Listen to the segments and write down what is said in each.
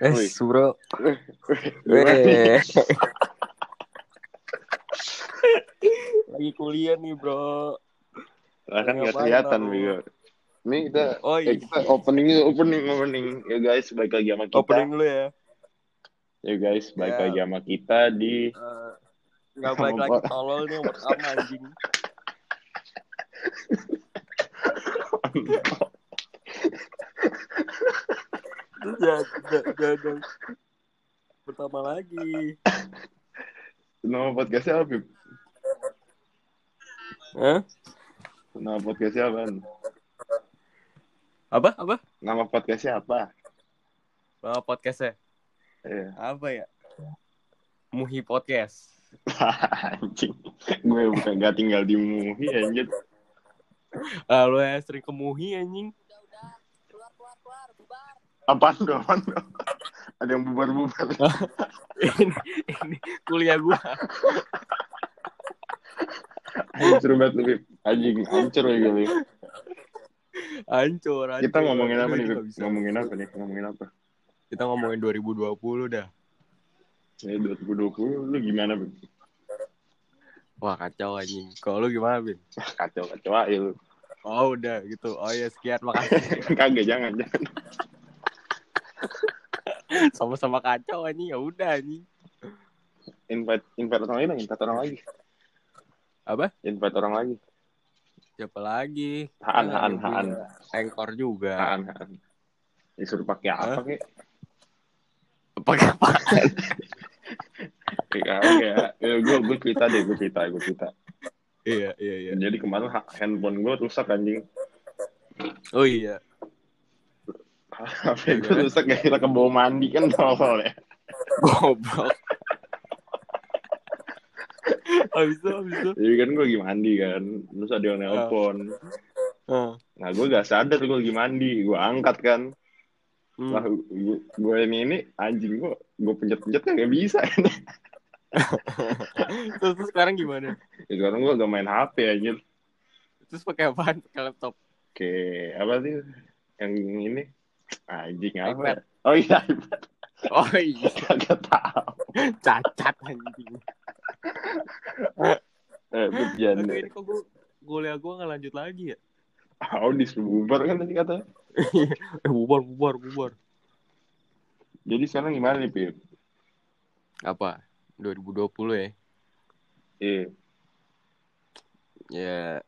Eh, nih? Weh. Lagi kuliah nih, Bro. Lah kan nggak kelihatan? Bego. Ini kita, Oh, eh, iya. kita opening opening opening ya guys, balik lagi sama kita. Opening dulu ya. Ya guys, balik Ya. lagi sama kita di Eh, Nggak baik lagi tolol nih pertama anjing. Terus ya, ya. pertama lagi. nama podcastnya apa? Bib? Hah? Nama podcastnya apa? Apa? Apa? Nama podcastnya apa? Nama podcastnya? Iya. Apa ya? Muhi Podcast. Anjing. Gue bukan gak tinggal di Muhi anjir. Ah, lu ya sering ke Muhi anjing. Apaan tuh? Apaan tuh? Ada yang bubar-bubar. ini, ini kuliah gua. Hancur banget lu, Bib. Anjing, hancur ya gue. Bib. Hancur, hancur. Kita ngomongin apa nih, Bib? bisa. Ngomongin apa nih? Ngomongin apa? Kita ngomongin 2020 dah. Ya 2020 lu gimana, Bib? Wah kacau anjing. Kalau lu gimana, Bin? Kacau, kacau aja lu. Oh udah gitu. Oh ya sekian makasih. Kagak, jangan, jangan. Sama-sama kacau anjing. Ya udah anjing. Invite, invite orang lain, dong, invite orang lagi. Apa? Invite orang lagi. Siapa lagi? Haan, Kan haan, haan. juga. Anchor juga. Haan, haan. Disuruh pakai apa, Hah? kek? Pakai apa? Kayak ya. ya gue gue cerita deh, gue cerita, gue cerita. iya, iya, iya. Jadi kemarin ha- handphone gue rusak anjing. Oh iya. HP gue rusak gak kira ke bawah mandi kan tolol ya. Goblok. Habis itu, habis itu. Jadi kan gue lagi mandi kan, terus ada yang nelpon. Ah. Nah gue gak sadar gue lagi mandi, gue angkat kan. Hmm. Lah gue, ini ini anjing gue, gue pencet-pencet gak bisa. terus, terus sekarang gimana? ya, sekarang gue gak main HP anjir. Terus pakai apaan? Pakai laptop. Oke, apa sih yang ini? Anjing iPad. Oh iya, iPad. Oh iya. Kagak tahu. Cacat anjing. Eh. Tapi ini kok gue kuliah gue nggak lanjut lagi ya? Oh, bubar kan tadi kata. eh bubar bubar bubar. Jadi sekarang gimana nih, Pip? Apa? 2020 ya? Eh, Ya.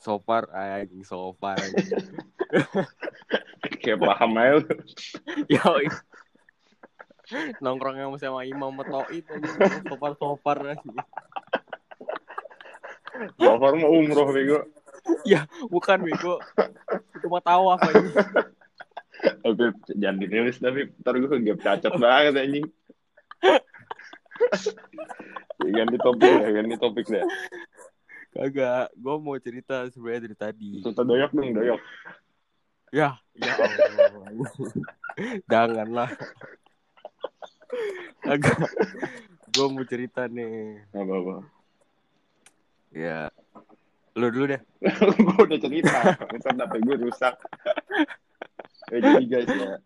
So far, anjing so far. Kayak paham aja lu. Yo. Nongkrong sama sama Imam Metoid anjing. So far so far anjing. Bawar mau umroh, bego. Bukan bego. Itu mah tawaf anjing. Oh, Pip, jangan dirilis tapi ntar gue gak cacat banget anjing. ya, ganti topik ya, ganti topik deh. Kagak, gue mau cerita sebenarnya dari tadi. Cerita doyok dong, doyok. Ya, ya Allah. Janganlah. Kagak. Gue mau cerita nih. Apa-apa. Ya. Lu dulu deh. gue udah cerita, ntar HP gue rusak. ya, jadi guys ya,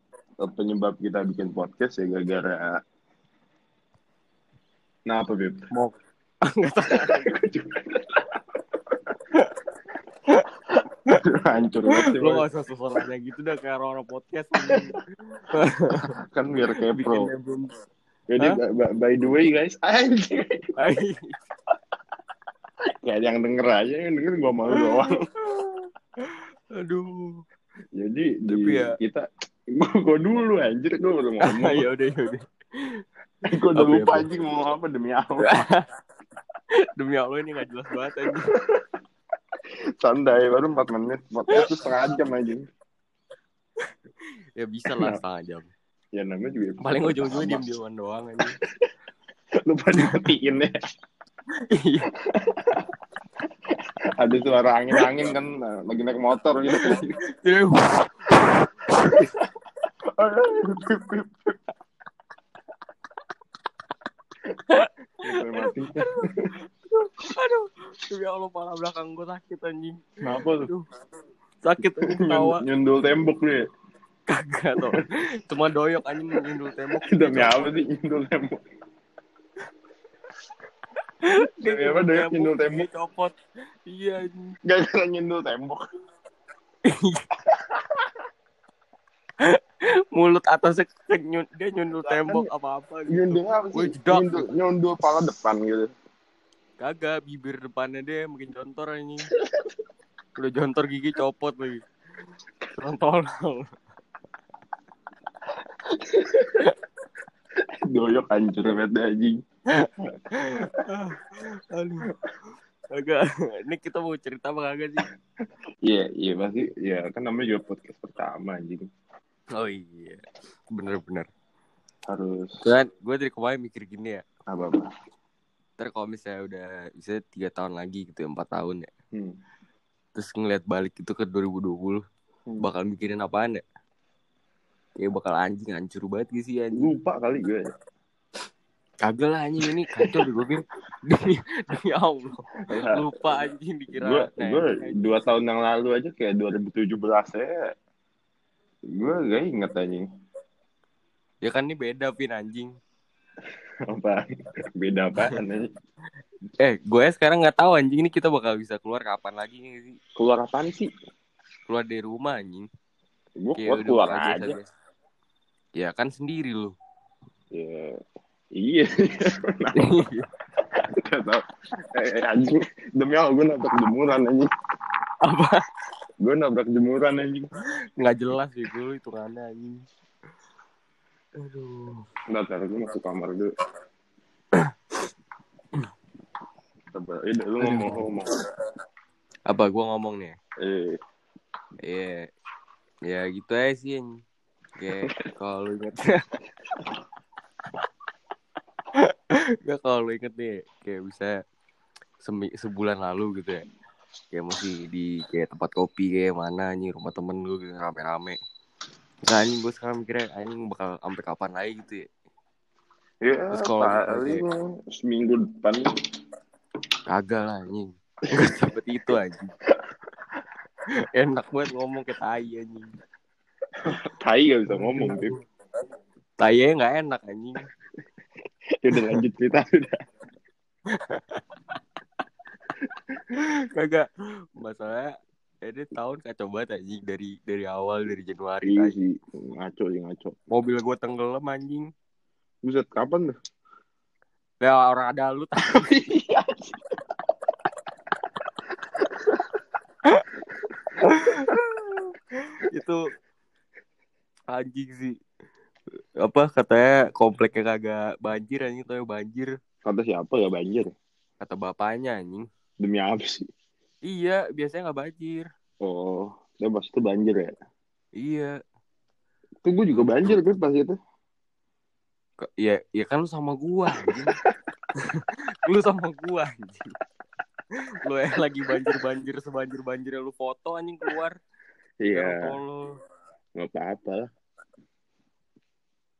penyebab kita bikin podcast ya gara-gara Nah apa Bib? Mau Enggak tahu. Hancur banget sih, Lu Boy. gak usah susulannya gitu dah kayak orang-orang podcast kan biar kayak pro. Jadi by, the way guys, anjing. Ay. Kayak yang denger aja, yang denger gue malu doang. Aduh. Jadi di Tapi ya- kita, gue dulu anjir, gue baru ngomong. ya udah ya udah. gue udah ya, lupa anjing mau ngomong apa demi Allah. Demi Allah ini gak jelas banget aja. Santai, baru 4 menit. Podcast itu setengah jam anjing. Ya bisa lah setengah jam. Ya namanya juga. Paling ujung-ujungnya diem-dieman doang aja. Lupa dimatiin ya. Iya. Ada suara angin-angin kan, nah, lagi naik motor gitu. Jadi, Mati. Aduh. Demi Allah pala belakang gue sakit anjing. Kenapa tuh? Aduh. Sakit anjing Nyun- ketawa. Nyundul tembok lu ya. Kagak tuh. Cuma doyok anjing nyundul tembok. Demi apa sih nyundul tembok? Demi apa doyok nyundul tembok? Copot. Iya anjing. Gara-gara nyundul tembok. Mulut atasnya kenyun, dia nyundul tembok apa-apa gitu. Nyundul apa sih? Nyundul, nyundul pala depan gitu. Kagak, bibir depannya dia makin jontor anjing. Udah jontor gigi copot lagi. Tolong. Doyok hancur banget dah, anjing. Aduh. Kagak. Ini kita mau cerita apa kagak sih? Iya, iya pasti. Ya kan namanya juga podcast pertama anjing. Oh iya. Bener-bener. Harus Kan gue dari kemarin mikir gini ya. apa-apa. Ntar kalau misalnya udah bisa tiga tahun lagi gitu ya, empat tahun ya. Hmm. Terus ngeliat balik itu ke 2020. Hmm. Bakal mikirin apaan ya? Kayak bakal anjing hancur banget gitu sih anjing. Lupa kali gue. Kagak lah anjing ini kacau deh gue. Demi, demi Allah. Ya, Lupa anjing dikira. gue Nah, gue anjing. dua tahun yang lalu aja kayak 2017 ya gue gak inget anjing Ya kan ini beda Vin anjing. Apa beda apaan anjing Eh, gue sekarang nggak tahu anjing ini kita bakal bisa keluar kapan lagi sih? keluar apaan sih Keluar dari rumah anjing. gue keluar, keluar bakal aja biasa-biasa. Ya kan sendiri lu. ya iya Gak tau eh, eh, anjing demi Allah gue nabrak jemuran anjing Apa? gue nabrak jemuran anjing Nggak jelas ya gue itu anjing. Aduh. Ntar, ntar gue masuk kamar dulu Coba, eh, lu ngomong ngomong Apa gue ngomong nih? eh Iya. Ya gitu aja sih. Kayak kalau lu inget Gak kalau lu inget nih kayak bisa semi, sebulan lalu gitu ya. Kayak masih di kayak tempat kopi kayak mana anjing rumah temen lu gitu rame-rame. Nah anjing gue sekarang mikirnya anjing bakal sampai kapan lagi gitu ya. ya Terus kalau paling seminggu depan Kagak lah anjing. Gak sempet itu anjing. Enak banget ngomong kayak tai anjing. tai gak bisa ngomong Tim Tai gak enak anjing. ya udah lanjut cerita udah Kagak. Masalahnya ini tahun kacau banget anjing. Dari dari awal dari Januari iya sih ngaco sih ngaco. Mobil gue tenggelam anjing. buset kapan tuh? Ya orang ada lu tahu. iya. Itu anjing sih. Apa katanya kompleknya kagak banjir anjing. Tuh banjir. Kata siapa gak banjir? Kata bapaknya anjing. demi apa sih Iya, biasanya nggak banjir. oh dia pas itu banjir ya Iya. itu gue juga banjir kan pas itu Ke- Ya, ya kan lu sama gua lu sama gua anjing. Lu yang lagi banjir-banjir sebanjir-banjir lu foto anjing keluar. iya Kalau nggak apa-apa lah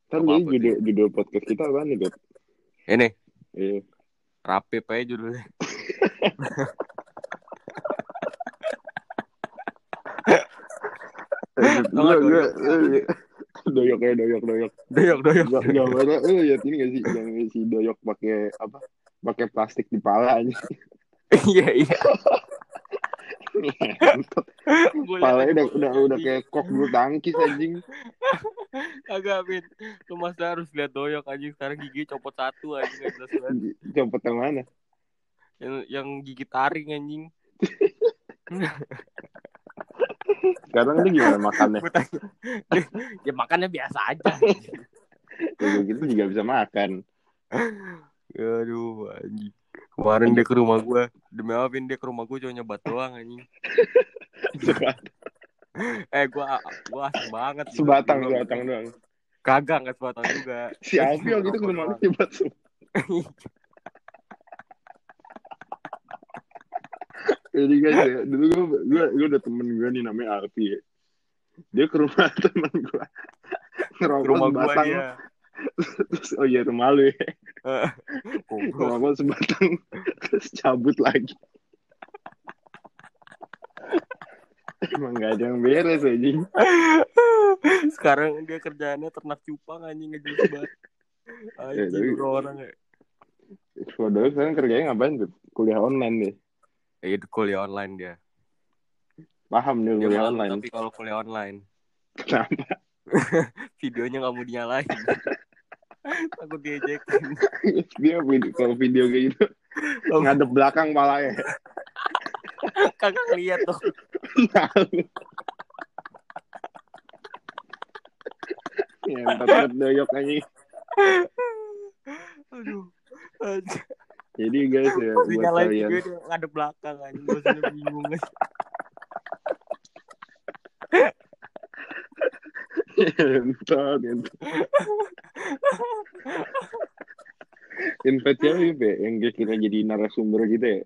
kan jadi judul judul podcast kita apa nih ini Iya. rapi aja judulnya. Gue doyok ya doyok doyok. Doyok doyok. Gambarnya, lu lihat ini gak sih yang si doyok pakai apa? Pakai plastik di pala aja. Iya iya. Palanya udah udah udah kayak kok bulu tangkis anjing. Agak Min. Lu masa harus lihat doyok anjing sekarang gigi copot satu anjing jelas banget. Copot yang mana? Yang yang gigi taring anjing. Sekarang dia gimana makannya? Ya makannya biasa aja. Kayak gitu juga bisa makan. Aduh anjing. Kemarin dia ke rumah gua Demi apa dia ke rumah gua cuma nyebat doang anjing. Eh gua gua asing banget. gitu. Sebatang Gua- sebatang doang. Kagak nggak sebatang juga. Si Alfi waktu itu ke rumah lu hebat Jadi guys ya, dulu gue gue gue udah temen gue nih namanya Alfi ya. Dia ke rumah temen gue ngerokok rumah gua sebatang. dia. Terus oh iya rumah lu ya. Goblok. Ngerokok sebatang terus cabut lagi. Emang gak ada yang beres anjing. Sekarang dia kerjaannya ternak cupang anjing ngejual banget. tapi- Anjing orang ya. Saudara sekarang kerjanya ngapain tuh? Kuliah online deh. Ya, itu kuliah online dia. Paham nih Dia kuliah malu, online. tapi kalau kuliah online Kenapa? videonya nggak mau dinyalain. Takut diejekin. Dia video, kalau video kayak gitu Oh. ngadep belakang palanya. Kagak ngeliat tuh. Ya, entar doyok aja. Aduh. Jadi guys ya buat kalian ngadep belakang anjing. Bosnya bingung aja. Entar, entar. Invite ya, Be? Yang kira jadi narasumber gitu ya?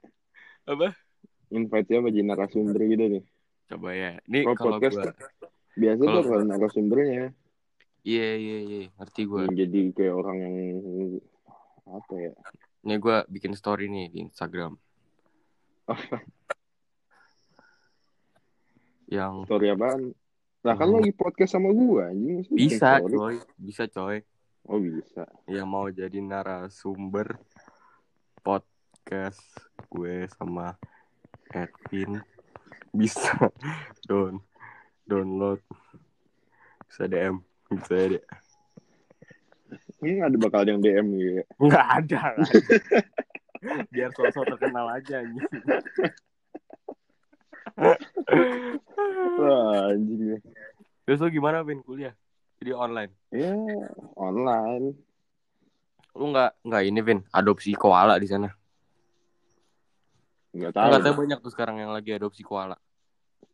Apa? Invite siapa jadi narasumber gitu nih? Coba ya. Ini Oh, kalau podcast gua Biasa Kalau- tuh kalau narasumbernya Iya iya iya, ngerti yang jadi kayak orang yang apa ya? Ini gua bikin story nih di Instagram. Yang Story apaan? Nah kan Hmm. lagi podcast sama gua anjing. Bisa coy, bisa coy. Oh bisa. Yang mau jadi narasumber podcast gue sama Edwin bisa down download bisa DM bisa ya Ini ada bakal yang DM gitu ya. nggak ada lah. biar sosok terkenal aja anjing Wah anjing. ya. terus lu gimana Vin kuliah jadi online Ya online. lu nggak nggak ini Vin adopsi koala di sana Nggak Kan tahu. katanya banyak tuh sekarang yang lagi adopsi koala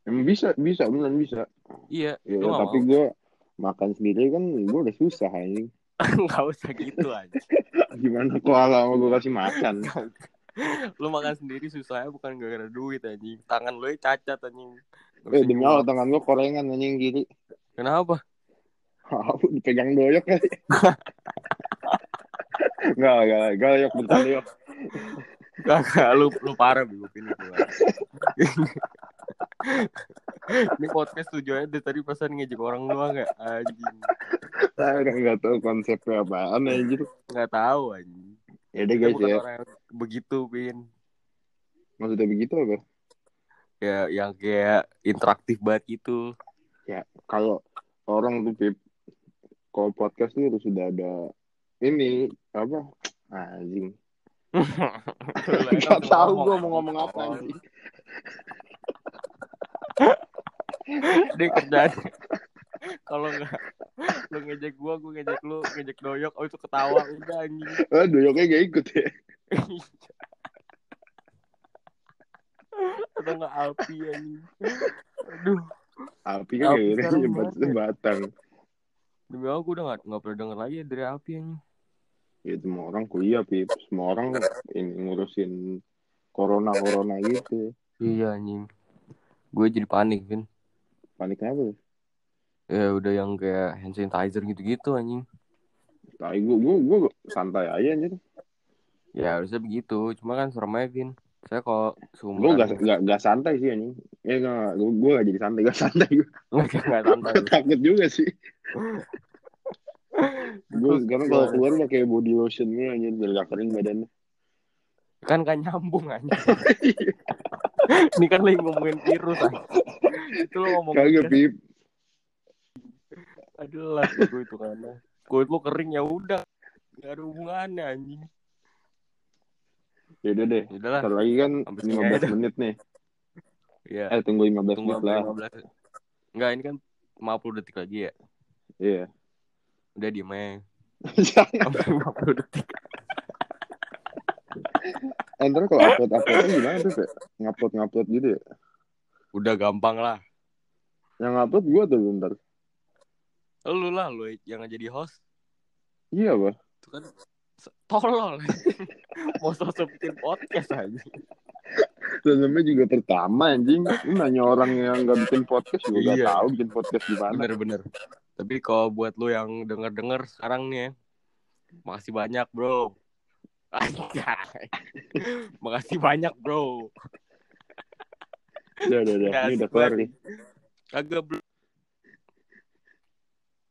Emang bisa, bisa, beneran bisa. iya Ya, tapi gue makan sendiri kan gue udah susah anjing. nggak usah gitu aja Gimana koala mau gue kasih makan? lu makan sendiri susahnya bukan gara-gara duit anjing tangan lu ya cacat anjing Eh demi. Allah tangan gue korengan anjing kiri. kenapa Aku dipegang doyok kali. Enggak, enggak, enggak, yok bentar yok. Gak, lu, lu parah Bego ini. Ini podcast tujuannya dari tadi pesan ngejek orang doang gak? Anjing. Saya udah nggak tahu konsepnya apaan anjing. Gak tahu anjing. Ya udah Kita guys ya. orang yang begitu, Pin. Maksudnya begitu apa? Ya, yang kayak interaktif banget gitu. Kalau orang tuh Pip, kalau podcast tuh harus sudah ada ini apa? Anjing. Gak tahu gue mau ngomong apa anjing. Dia kerjaan. Kalau nggak lu ngejek gua, gua ngejek lu, ngejek doyok, oh itu ketawa udah anjing. Ah, doyoknya gak ikut ya. Atau nggak api anjing. Aduh. Api kan Api kayak sekarang jembat banget ya. jembatan. Demi gue udah gak, nggak pernah denger lagi dari api anjing. Ya semua orang kuliah Pip. Semua orang ini ngurusin corona-corona gitu. Iya anjing. Gue jadi panik, Vin. Panik apa? tuh? Ya udah yang kayak hand sanitizer gitu-gitu anjing. Tai gue, gue, gue santai aja anjir. Ya harusnya begitu. Cuma kan serem aja, Vin. Saya kalau Gue seumuran gak, gak, gak santai sih anjing. Ya gak, gue, gue gak jadi santai, gak santai gue. nggak santai. Gue takut juga sih. Gue sekarang kalau keluar pakai body lotionnya anjir biar gak kering badannya. kan gak nyambung anjing. Ini kan lagi ngomongin virus. Itu lo ngomongin Kagak Pip. adalah gue itu karena kulit lu kering ya udah gak ada hubungannya anjing. Ya udah deh. Ya udahlah. Ntar lagi kan aja 15 menit nih. Iya. Eh tunggu 15 Tunggu menit lah. 15. Enggak, ini kan 50 detik lagi ya. Iya. Udah diem aja. Jangan. Sampai 50 detik. Eh, Ntar kalau upload uploadnya gimana tuh Pe? Ngupload ngupload gitu ya? Udah gampang lah. Yang upload gue tuh bentar. Lu lah lu yang jadi host. Iya apa? Itu kan tolol. Mau sosok bikin podcast aja. Dan namanya juga pertama anjing. Lu nanya orang yang gak bikin podcast juga gak Iya. tahu bikin podcast gimana. Bener-bener. Tapi kalau buat lu yang denger-denger sekarang nih ya. Makasih banyak bro. Anjay. Makasih banyak bro. Udah, udah, udah. Ini udah kelar nih. Kagak bro.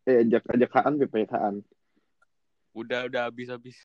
eh ajak ajak Haan PP Haan Udah udah habis habis.